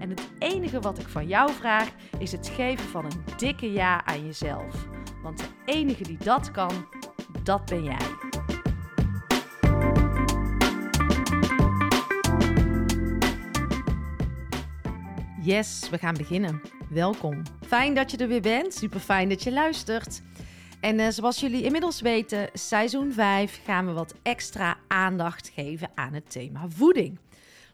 En het enige wat ik van jou vraag is het geven van een dikke ja aan jezelf. Want de enige die dat kan, dat ben jij. Yes, we gaan beginnen. Welkom. Fijn dat je er weer bent. Super fijn dat je luistert. En uh, zoals jullie inmiddels weten, seizoen 5 gaan we wat extra aandacht geven aan het thema voeding.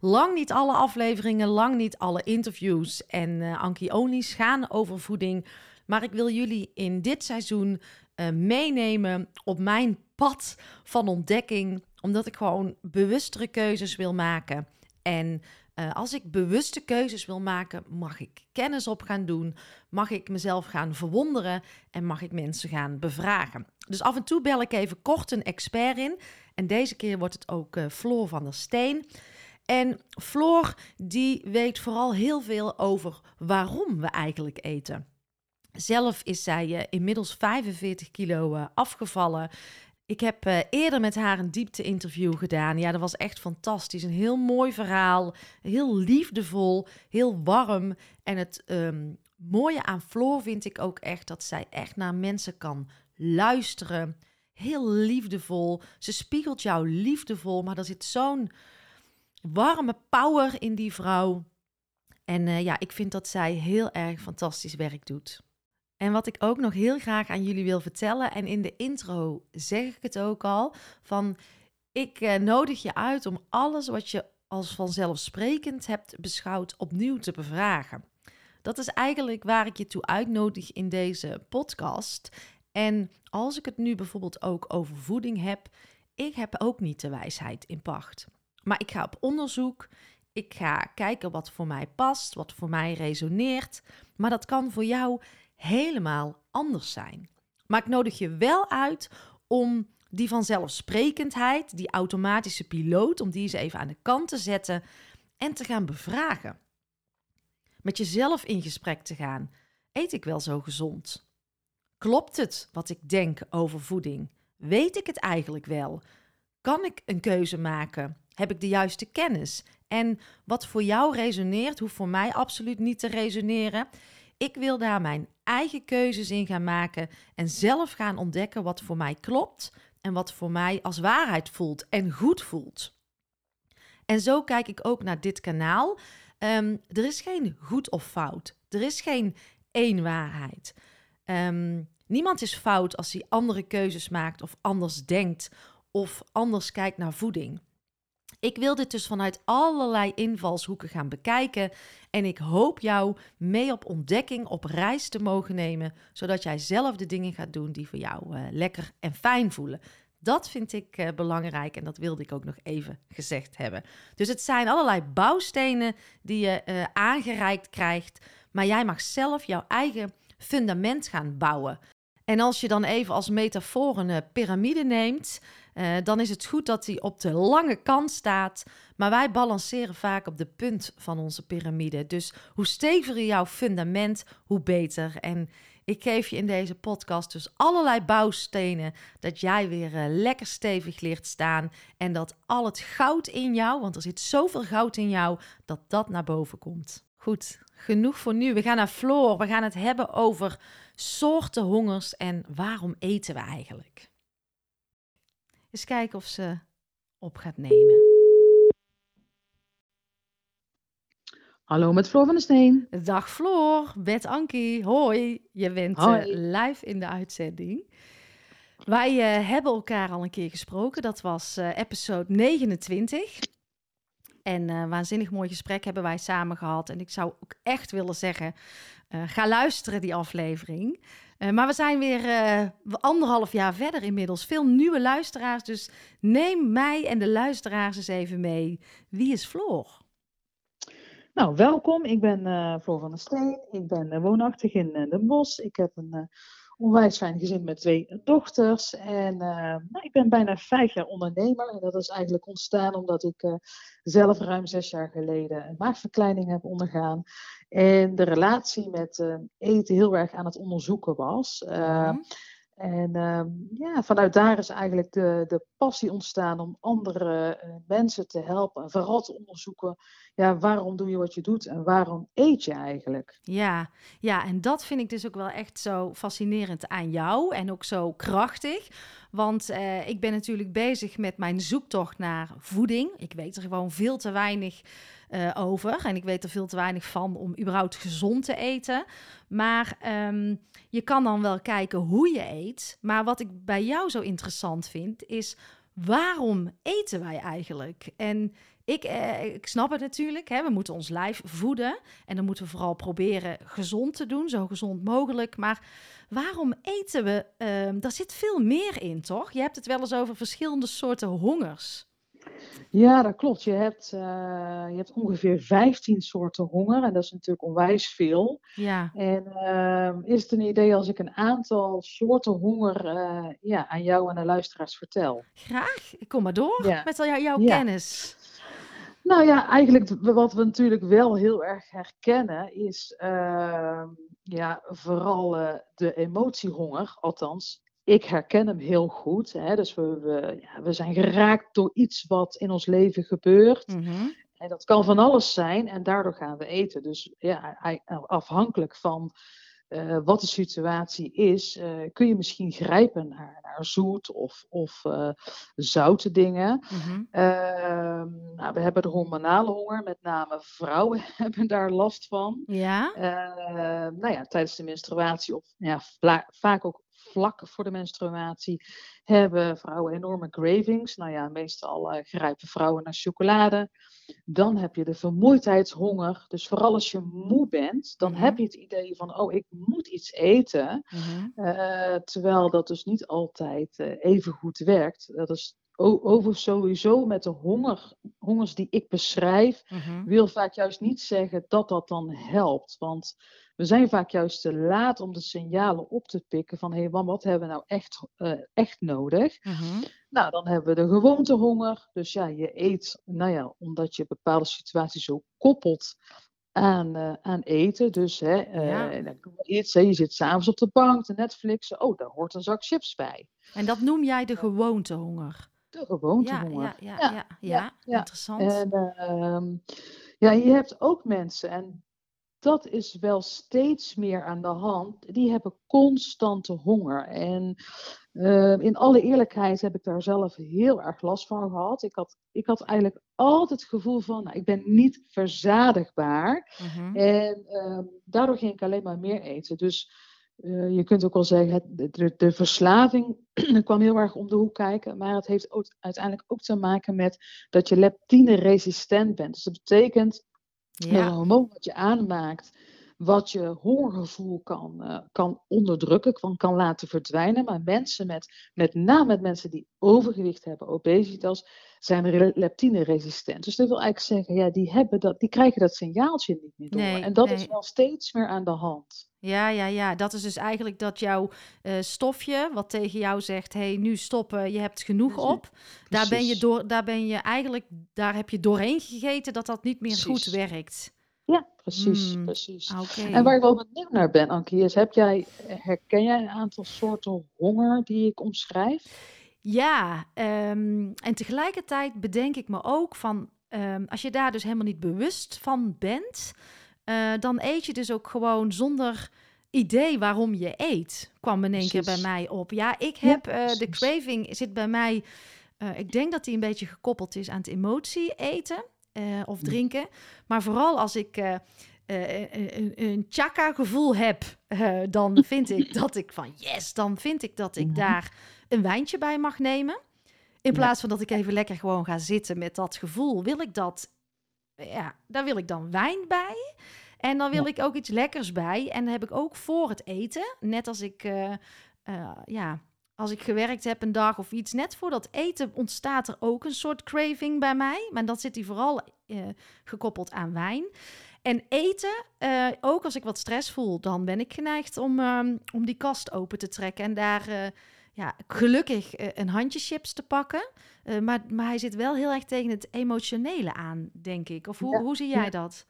Lang niet alle afleveringen, lang niet alle interviews en uh, Ankie Onies gaan over voeding. Maar ik wil jullie in dit seizoen uh, meenemen op mijn pad van ontdekking. Omdat ik gewoon bewustere keuzes wil maken. En uh, als ik bewuste keuzes wil maken, mag ik kennis op gaan doen, mag ik mezelf gaan verwonderen en mag ik mensen gaan bevragen. Dus af en toe bel ik even kort een expert in. En deze keer wordt het ook uh, Floor van der Steen. En Floor die weet vooral heel veel over waarom we eigenlijk eten. Zelf is zij uh, inmiddels 45 kilo uh, afgevallen. Ik heb uh, eerder met haar een diepte-interview gedaan. Ja, dat was echt fantastisch. Een heel mooi verhaal. Heel liefdevol, heel warm. En het um, mooie aan Floor vind ik ook echt dat zij echt naar mensen kan luisteren. Heel liefdevol. Ze spiegelt jou liefdevol, maar er zit zo'n warme power in die vrouw. En uh, ja, ik vind dat zij heel erg fantastisch werk doet. En wat ik ook nog heel graag aan jullie wil vertellen, en in de intro zeg ik het ook al, van ik uh, nodig je uit om alles wat je als vanzelfsprekend hebt beschouwd opnieuw te bevragen. Dat is eigenlijk waar ik je toe uitnodig in deze podcast. En als ik het nu bijvoorbeeld ook over voeding heb, ik heb ook niet de wijsheid in pacht. Maar ik ga op onderzoek. Ik ga kijken wat voor mij past, wat voor mij resoneert. Maar dat kan voor jou helemaal anders zijn. Maar ik nodig je wel uit om die vanzelfsprekendheid, die automatische piloot, om die eens even aan de kant te zetten en te gaan bevragen. Met jezelf in gesprek te gaan. Eet ik wel zo gezond? Klopt het wat ik denk over voeding? Weet ik het eigenlijk wel? Kan ik een keuze maken? Heb ik de juiste kennis? En wat voor jou resoneert, hoeft voor mij absoluut niet te resoneren. Ik wil daar mijn eigen keuzes in gaan maken en zelf gaan ontdekken wat voor mij klopt en wat voor mij als waarheid voelt en goed voelt. En zo kijk ik ook naar dit kanaal. Um, er is geen goed of fout. Er is geen één waarheid. Um, niemand is fout als hij andere keuzes maakt of anders denkt of anders kijkt naar voeding. Ik wil dit dus vanuit allerlei invalshoeken gaan bekijken. En ik hoop jou mee op ontdekking, op reis te mogen nemen. Zodat jij zelf de dingen gaat doen die voor jou uh, lekker en fijn voelen. Dat vind ik uh, belangrijk en dat wilde ik ook nog even gezegd hebben. Dus het zijn allerlei bouwstenen die je uh, aangereikt krijgt. Maar jij mag zelf jouw eigen fundament gaan bouwen. En als je dan even als metafoor een piramide neemt. Uh, dan is het goed dat hij op de lange kant staat. Maar wij balanceren vaak op de punt van onze piramide. Dus hoe steviger jouw fundament, hoe beter. En ik geef je in deze podcast dus allerlei bouwstenen. Dat jij weer uh, lekker stevig leert staan. En dat al het goud in jou, want er zit zoveel goud in jou, dat dat naar boven komt. Goed, genoeg voor nu. We gaan naar Floor. We gaan het hebben over soorten hongers en waarom eten we eigenlijk. Eens kijken of ze op gaat nemen. Hallo met Floor van der Steen. Dag Floor, met Ankie. Hoi, je bent uh, live in de uitzending. Wij uh, hebben elkaar al een keer gesproken. Dat was uh, episode 29. En een waanzinnig mooi gesprek hebben wij samen gehad. En ik zou ook echt willen zeggen, ga luisteren die aflevering. maar we zijn weer anderhalf jaar verder inmiddels. Veel nieuwe luisteraars. Dus neem mij en de luisteraars eens even mee. Wie is Floor? Nou, welkom. Ik ben Floor van der Steen. Ik ben woonachtig in Den Bosch. Ik heb een onwijs fijn gezin met twee dochters. En nou, ik ben bijna vijf jaar ondernemer. En dat is eigenlijk ontstaan omdat ik zelf ruim zes jaar geleden een maagverkleining heb ondergaan. En de relatie met eten heel erg aan het onderzoeken was. Mm. En uh, ja, vanuit daar is eigenlijk de, de passie ontstaan om andere uh, mensen te helpen. En vooral te onderzoeken, ja, waarom doe je wat je doet en waarom eet je eigenlijk? Ja, ja, en dat vind ik dus ook wel echt zo fascinerend aan jou en ook zo krachtig. Want uh, ik ben natuurlijk bezig met mijn zoektocht naar voeding. Ik weet er gewoon veel te weinig uh, over. En ik weet er veel te weinig van om überhaupt gezond te eten. Maar um, je kan dan wel kijken hoe je eet. Maar wat ik bij jou zo interessant vind, is waarom eten wij eigenlijk? En ik, eh, ik snap het natuurlijk. Hè? We moeten ons lijf voeden. En dan moeten we vooral proberen gezond te doen, zo gezond mogelijk. Maar waarom eten we? Uh, daar zit veel meer in, toch? Je hebt het wel eens over verschillende soorten hongers. Ja, dat klopt. Je hebt, uh, je hebt ongeveer 15 soorten honger en dat is natuurlijk onwijs veel. Ja. En uh, is het een idee als ik een aantal soorten honger uh, ja, aan jou en de luisteraars vertel? Graag. Kom maar door ja. met al jouw ja. kennis. Nou ja, eigenlijk wat we natuurlijk wel heel erg herkennen is ehm, ja, vooral uh, de emotiehonger. Althans, ik herken hem heel goed. Hè? Dus we, we, ja, we zijn geraakt door iets wat in ons leven gebeurt. Mm -hmm. En dat kan van alles zijn en daardoor gaan we eten. Dus ja, afhankelijk van uh, wat de situatie is, uh, kun je misschien grijpen naar, naar zoet of, of uh, zoute dingen. Mm -hmm. nou, we hebben de hormonale honger, met name vrouwen hebben daar last van. Ja. Nou ja, tijdens de menstruatie of ja, vaak ook vlak voor de menstruatie hebben vrouwen enorme cravings. Nou ja, meestal uh, grijpen vrouwen naar chocolade. Dan heb je de vermoeidheidshonger. Dus vooral als je moe bent, dan mm -hmm. heb je het idee van, oh, ik moet iets eten. Mm -hmm. uh, terwijl dat dus niet altijd uh, even goed werkt. Dat is over sowieso met de honger, hongers die ik beschrijf, mm -hmm. wil vaak juist niet zeggen dat dat dan helpt. Want we zijn vaak juist te laat om de signalen op te pikken van hé, hey, wat hebben we nou echt, uh, echt nodig? Mm -hmm. Nou, dan hebben we de gewoontehonger. Dus ja, je eet, nou ja, omdat je bepaalde situaties zo koppelt aan, uh, aan eten. Dus hè, uh, ja. iets, hè, je zit s'avonds op de bank te Netflixen. Oh, daar hoort een zak chips bij. En dat noem jij de gewoontehonger? De gewoontehonger. Ja, ja, ja, ja, ja, interessant. En, uh, ja, je hebt ook mensen, en dat is wel steeds meer aan de hand. Die hebben constante honger. En uh, in alle eerlijkheid heb ik daar zelf heel erg last van gehad. Ik had, ik had eigenlijk altijd het gevoel van, nou, ik ben niet verzadigbaar. Mm-hmm. En uh, daardoor ging ik alleen maar meer eten. Dus je kunt ook wel zeggen, het, de, de, verslaving kwam heel erg om de hoek kijken. Maar het heeft ook, uiteindelijk ook te maken met dat je leptine resistent bent. Dus dat betekent ja. Een hormoon wat je aanmaakt, wat je hongergevoel kan, uh, kan onderdrukken, kan, kan laten verdwijnen. Maar mensen met, met name met mensen die overgewicht hebben, obesitas, zijn leptine-resistent. Dus dat wil eigenlijk zeggen, ja, die, hebben dat, die krijgen dat signaaltje niet meer door. Nee, en dat nee. is wel steeds meer aan de hand. Ja, ja, ja. Dat is dus eigenlijk dat jouw uh, stofje, wat tegen jou zegt: hey, nu stoppen, je hebt genoeg op. Daar ben je door, daar ben je eigenlijk, daar heb je doorheen gegeten dat dat niet meer Precies. goed werkt. Ja, precies, mm, precies. Okay. En waar ik wel benieuwd naar ben, Ankie, is heb jij, herken jij een aantal soorten honger die ik omschrijf? Ja, um, en tegelijkertijd bedenk ik me ook van, um, als je daar dus helemaal niet bewust van bent, uh, dan eet je dus ook gewoon zonder idee waarom je eet. Kwam in één keer bij mij op. Ja, ik heb ja, uh, de craving zit bij mij. Uh, ik denk dat die een beetje gekoppeld is aan het emotie eten. Eh, of mhm. drinken. Maar vooral als ik uh, een, een chaka-gevoel heb, dan vind ik dat ik van yes, dan vind ik dat ik mhm. daar een wijntje bij mag nemen. In plaats van dat ik even lekker gewoon ga zitten met dat gevoel, wil ik dat, ja, daar wil ik dan wijn bij. En dan wil ik ook iets lekkers bij. En dan heb ik ook voor het eten, net als ik, ja, als ik gewerkt heb een dag of iets, net voor dat eten ontstaat er ook een soort craving bij mij. Maar dan zit die vooral uh, gekoppeld aan wijn. En eten, uh, ook als ik wat stress voel, dan ben ik geneigd om, um, om die kast open te trekken en daar uh, ja, gelukkig een handje chips te pakken. maar, maar hij zit wel heel erg tegen het emotionele aan, denk ik. Of hoe, hoe zie jij dat?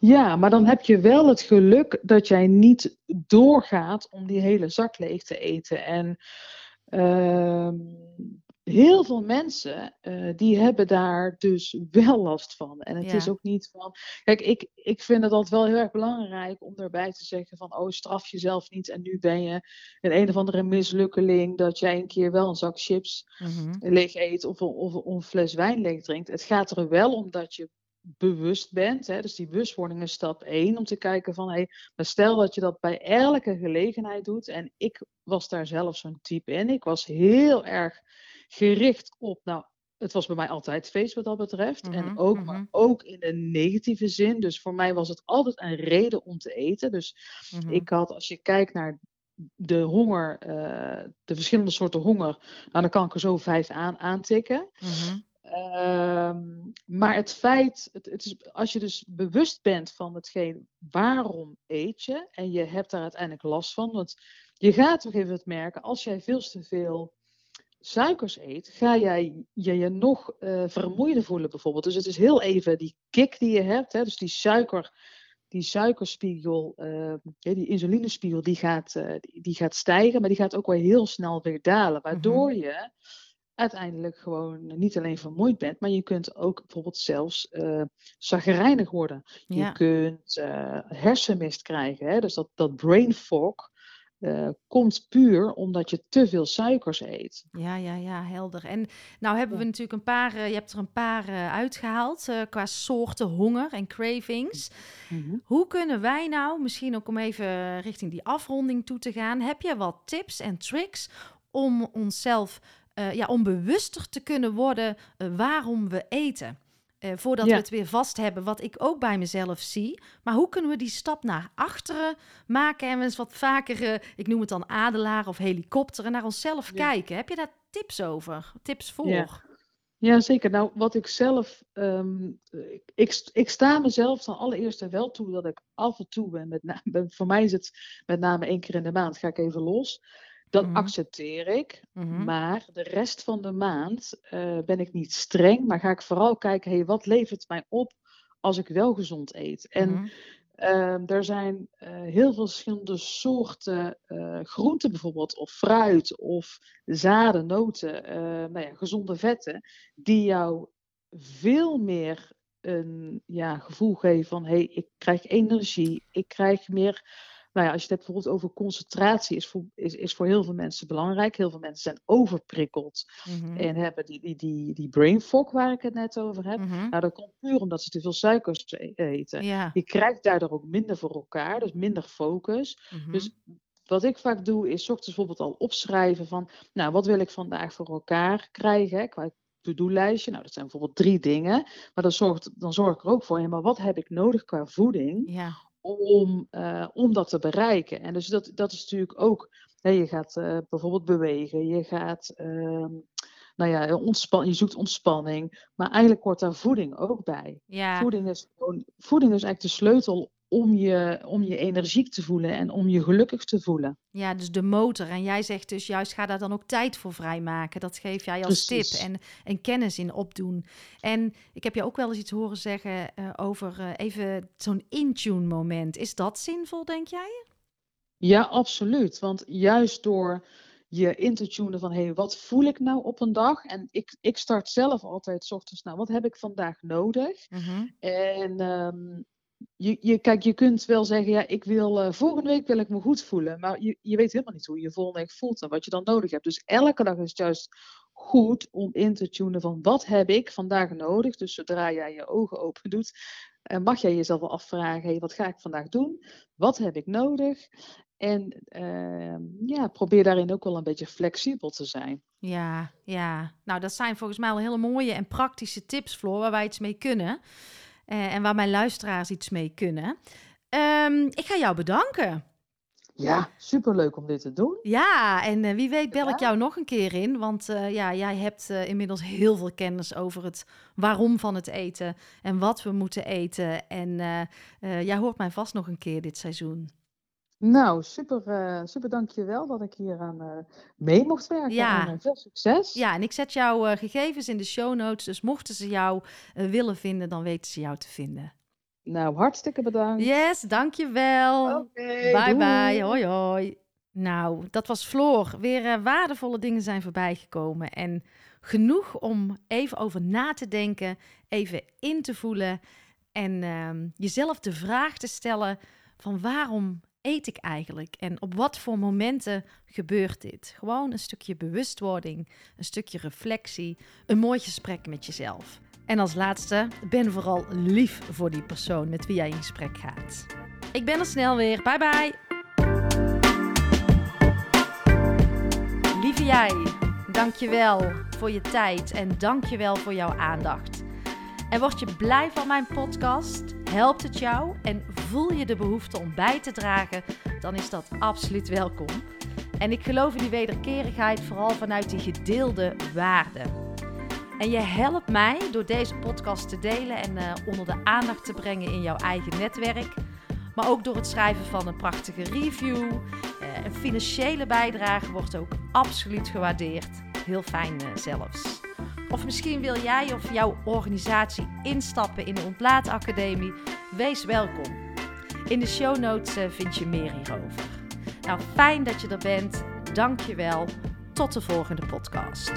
Ja, maar dan heb je wel het geluk dat jij niet doorgaat om die hele zak leeg te eten. En ehm, heel veel mensen uh, die hebben daar dus wel last van. En het is ook niet van. Kijk, ik, ik vind het altijd wel heel erg belangrijk om daarbij te zeggen van oh, straf jezelf niet. En nu ben je een een of andere mislukkeling dat jij een keer wel een zak chips mm leeg eet of, of, of, een fles wijn leeg drinkt. Het gaat er wel om dat je bewust bent. Hè, dus die bewustwording is stap 1 om te kijken van, hey, maar stel dat je dat bij elke gelegenheid doet. En ik was daar zelf zo'n type in. Ik was heel erg gericht op, nou, het was bij mij altijd feest wat dat betreft. En mhm, ook, maar mhm. ook in een negatieve zin. Dus voor mij was het altijd een reden om te eten. Dus mhm. ik had, als je kijkt naar de honger, uh, de verschillende soorten honger, nou, dan kan ik er zo vijf aan aantikken. Ehm, maar het feit, het, het, is, als je dus bewust bent van hetgeen, waarom eet je en je hebt daar uiteindelijk last van, want je gaat toch even het merken, als jij veel te veel suikers eet, ga jij je, je nog uh, vermoeider voelen bijvoorbeeld. Dus het is heel even die kick die je hebt, hè, dus die suiker, die suikerspiegel, uh, die insulinespiegel, die gaat, uh, die, die, gaat stijgen, maar die gaat ook wel heel snel weer dalen, waardoor mhm. je uiteindelijk gewoon niet alleen vermoeid bent, maar je kunt ook bijvoorbeeld zelfs uh, zagrijnig worden. Je kunt uh, hersenmist krijgen, hè? dus dat, dat brain fog. Uh, komt puur omdat je te veel suikers eet. Ja, ja, ja, helder. En nou hebben we natuurlijk een paar, je hebt er een paar uitgehaald qua soorten honger en cravings. Mhm. Hoe kunnen wij nou, misschien ook om even richting die afronding toe te gaan, heb je wat tips en tricks om onszelf uh, ja, om bewuster te kunnen worden uh, waarom we eten. Uh, voordat we het weer vast hebben, wat ik ook bij mezelf zie. Maar hoe kunnen we die stap naar achteren maken en eens wat vaker, ik noem het dan adelaar of helikopteren, naar onszelf kijken? Heb je daar tips over? Tips voor? Ja. Ja, zeker. Nou, wat ik zelf. Um, ik, ik sta mezelf dan allereerst wel toe dat ik af en toe ben. Met name, voor mij is het met name één keer in de maand ga ik even los. Dat mhm. accepteer ik. Mhm. Maar de rest van de maand uh, ben ik niet streng, maar ga ik vooral kijken, hey, wat levert mij op als ik wel gezond eet? En mm er zijn uh, heel veel verschillende soorten uh, groenten bijvoorbeeld, of fruit, of zaden, noten, nou ja, gezonde vetten, die jou veel meer een ja, gevoel geven van, hey, ik krijg energie, ik krijg meer nou ja, als je het hebt bijvoorbeeld over concentratie, is voor, is, is voor heel veel mensen belangrijk. Heel veel mensen zijn overprikkeld mhm. en hebben die, die, die, die brain fog waar ik het net over heb. Mhm. Nou, dat komt puur omdat ze te veel suikers e-, eten. Je krijgt daardoor ook minder voor elkaar, dus minder focus. Mhm. Dus wat ik vaak doe, is ochtends bijvoorbeeld al opschrijven van, nou, wat wil ik vandaag voor elkaar krijgen hè, qua to-do-lijstje. Nou, dat zijn bijvoorbeeld drie dingen. Maar dan zorg, dan zorg ik er ook voor, ja, maar wat heb ik nodig qua voeding ja om, uh, om dat te bereiken. En dus dat, dat is natuurlijk ook, hè, je gaat uh, bijvoorbeeld bewegen, je gaat, uh, nou ja, ontspan, je zoekt ontspanning, maar eigenlijk hoort daar voeding ook bij. Ja. Voeding, is gewoon, voeding is eigenlijk de sleutel om je, om je energiek te voelen en om je gelukkig te voelen. Ja, dus de motor. En jij zegt dus juist, ga daar dan ook tijd voor vrijmaken. Dat geef jij als tip en, en kennis in opdoen. En ik heb je ook wel eens iets horen zeggen uh, over uh, even zo'n in-tune moment. Is dat zinvol, denk jij? Ja, absoluut. Want juist door je in te tunen van, hé, hey, wat voel ik nou op een dag? En ik, ik start zelf altijd s ochtends, nou, wat heb ik vandaag nodig? -hmm. En um, je, je, kijk, je kunt wel zeggen, ja, ik wil, uh, volgende week wil ik me goed voelen. Maar je, je weet helemaal niet hoe je volgende week voelt en wat je dan nodig hebt. Dus elke dag is het juist goed om in te tunen van wat heb ik vandaag nodig. Dus zodra jij je ogen open doet, uh, mag jij jezelf wel afvragen, hey, wat ga ik vandaag doen? Wat heb ik nodig? En uh, ja, probeer daarin ook wel een beetje flexibel te zijn. Ja, ja. Nou, dat zijn volgens mij al hele mooie en praktische tips, Floor, waar wij iets mee kunnen. Uh, en waar mijn luisteraars iets mee kunnen. Um, ik ga jou bedanken. Ja, superleuk om dit te doen. Ja, en uh, wie weet bel ik jou nog een keer in. Want uh, ja, jij hebt uh, inmiddels heel veel kennis over het waarom van het eten en wat we moeten eten. En jij hoort mij vast nog een keer dit seizoen. Nou, super, super dankjewel dat ik hier aan mee mocht werken. Ja. En veel succes. Ja, en ik zet jouw gegevens in de show notes. Dus mochten ze jou willen vinden, dan weten ze jou te vinden. Nou, hartstikke bedankt. Yes, dankjewel. Oké, okay, bye bye. Hoi hoi. Nou, dat was Floor. Weer uh, waardevolle dingen zijn voorbij gekomen. En genoeg om even over na te denken, even in te voelen. En uh, jezelf de vraag te stellen van waarom eet ik eigenlijk? En op wat voor momenten gebeurt dit? Gewoon een stukje bewustwording, een stukje reflectie, een mooi gesprek met jezelf. En als laatste, ben vooral lief voor die persoon met wie jij in gesprek gaat. Ik ben er snel weer. Bye bye. Lieve jij, dankjewel voor je tijd en dankjewel voor jouw aandacht. En word je blij van mijn podcast? Helpt het jou en voel je de behoefte om bij te dragen? Dan is dat absoluut welkom. En ik geloof in die wederkerigheid vooral vanuit die gedeelde waarden. En je helpt mij door deze podcast te delen en uh, onder de aandacht te brengen in jouw eigen netwerk. Maar ook door het schrijven van een prachtige review. Uh, een financiële bijdrage wordt ook absoluut gewaardeerd. Heel fijn uh, zelfs. Of misschien wil jij of jouw organisatie instappen in de Ontlaatacademie. Wees welkom. In de show notes vind je meer hierover. Nou, fijn dat je er bent. Dank je wel. Tot de volgende podcast.